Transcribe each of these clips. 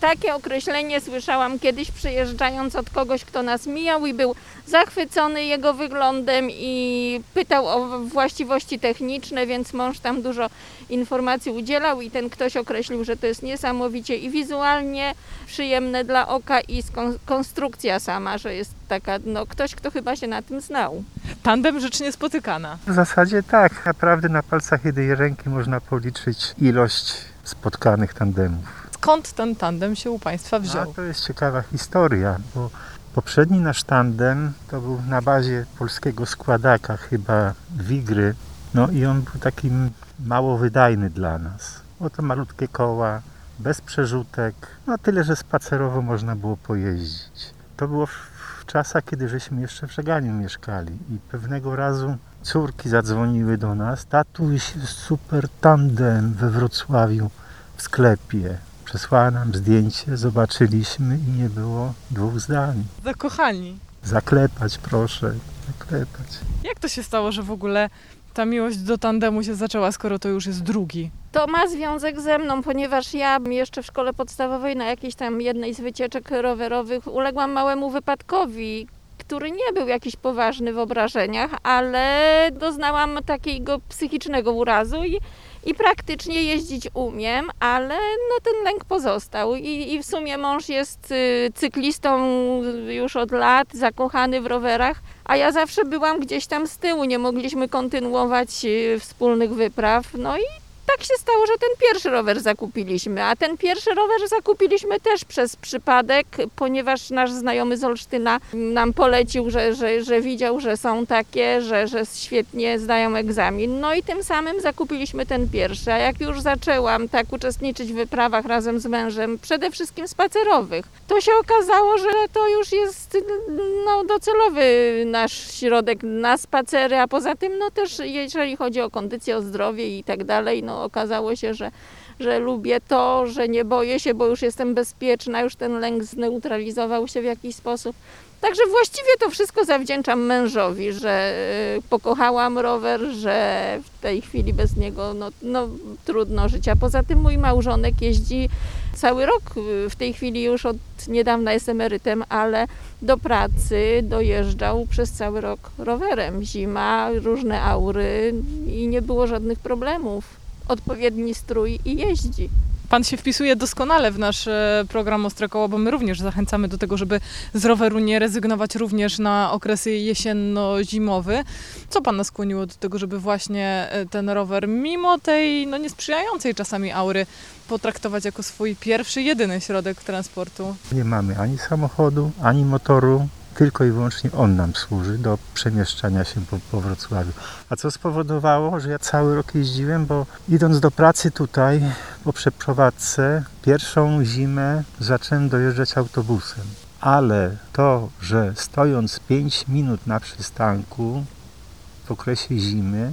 Takie określenie słyszałam kiedyś przyjeżdżając od kogoś, kto nas mijał i był zachwycony jego wyglądem i pytał o właściwości techniczne, więc mąż tam dużo informacji udzielał i ten ktoś określił, że to jest niesamowicie i wizualnie przyjemne dla oka i konstrukcja sama, że jest taka, no ktoś, kto chyba się na tym znał. Tandem rzecz niespotykana. W zasadzie tak. Naprawdę na palcach jednej ręki można policzyć ilość spotkanych tandemów. Skąd ten tandem się u Państwa A wziął? to jest ciekawa historia, bo poprzedni nasz tandem to był na bazie polskiego składaka, chyba Wigry. No i on był takim mało wydajny dla nas. Oto malutkie koła, bez przerzutek, no tyle, że spacerowo można było pojeździć. To było w, w czasach, kiedy żeśmy jeszcze w Żeganiu mieszkali i pewnego razu córki zadzwoniły do nas. Tatuś, super tandem we Wrocławiu w sklepie. Przesłała nam zdjęcie, zobaczyliśmy i nie było dwóch zdań. Zakochani. Zaklepać proszę, zaklepać. Jak to się stało, że w ogóle ta miłość do tandemu się zaczęła, skoro to już jest drugi? To ma związek ze mną, ponieważ ja jeszcze w szkole podstawowej na jakiejś tam jednej z wycieczek rowerowych uległam małemu wypadkowi, który nie był jakiś poważny w obrażeniach, ale doznałam takiego psychicznego urazu i, i praktycznie jeździć umiem, ale no ten lęk pozostał. I, i w sumie mąż jest y, cyklistą już od lat, zakochany w rowerach, a ja zawsze byłam gdzieś tam z tyłu, nie mogliśmy kontynuować y, wspólnych wypraw, no i tak się stało, że ten pierwszy rower zakupiliśmy, a ten pierwszy rower zakupiliśmy też przez przypadek, ponieważ nasz znajomy z Olsztyna nam polecił, że, że, że widział, że są takie, że, że świetnie zdają egzamin. No i tym samym zakupiliśmy ten pierwszy, a jak już zaczęłam tak uczestniczyć w wyprawach razem z mężem, przede wszystkim spacerowych, to się okazało, że to już jest no, docelowy nasz środek na spacery, a poza tym no też jeżeli chodzi o kondycję, o zdrowie i tak dalej, no okazało się, że, że lubię to, że nie boję się, bo już jestem bezpieczna, już ten lęk zneutralizował się w jakiś sposób. Także właściwie to wszystko zawdzięczam mężowi, że y, pokochałam rower, że w tej chwili bez niego no, no, trudno żyć. A poza tym mój małżonek jeździ cały rok, y, w tej chwili już od niedawna jest emerytem, ale do pracy dojeżdżał przez cały rok rowerem. Zima, różne aury i nie było żadnych problemów. Odpowiedni strój i jeździ. Pan się wpisuje doskonale w nasz e, program Ostre Koło, bo my również zachęcamy do tego, żeby z roweru nie rezygnować również na okresy jesienno-zimowy. Co Pana skłoniło do tego, żeby właśnie e, ten rower, mimo tej no, niesprzyjającej czasami aury, potraktować jako swój pierwszy, jedyny środek transportu? Nie mamy ani samochodu, ani motoru, tylko i wyłącznie on nam służy do przemieszczania się po, po Wrocławiu. A co spowodowało, że ja cały rok jeździłem, bo idąc do pracy tutaj po przeprowadzce, pierwszą zimę zacząłem dojeżdżać autobusem. Ale to, że stojąc 5 minut na przystanku w okresie zimy,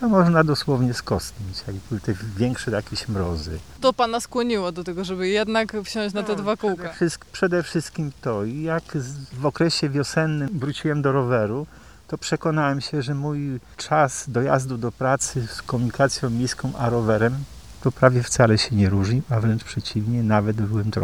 to można dosłownie skostnić, jak były te większe jakieś mrozy. To Pana skłoniło do tego, żeby jednak wsiąść na te No, dwa Przede, kółka. wszystk- przede wszystkim to. I jak w okresie wiosennym wróciłem do roweru, to przekonałem się, że mój czas dojazdu do pracy z komunikacją miejską a rowerem to prawie wcale się nie różni, a wręcz przeciwnie, nawet byłem trochę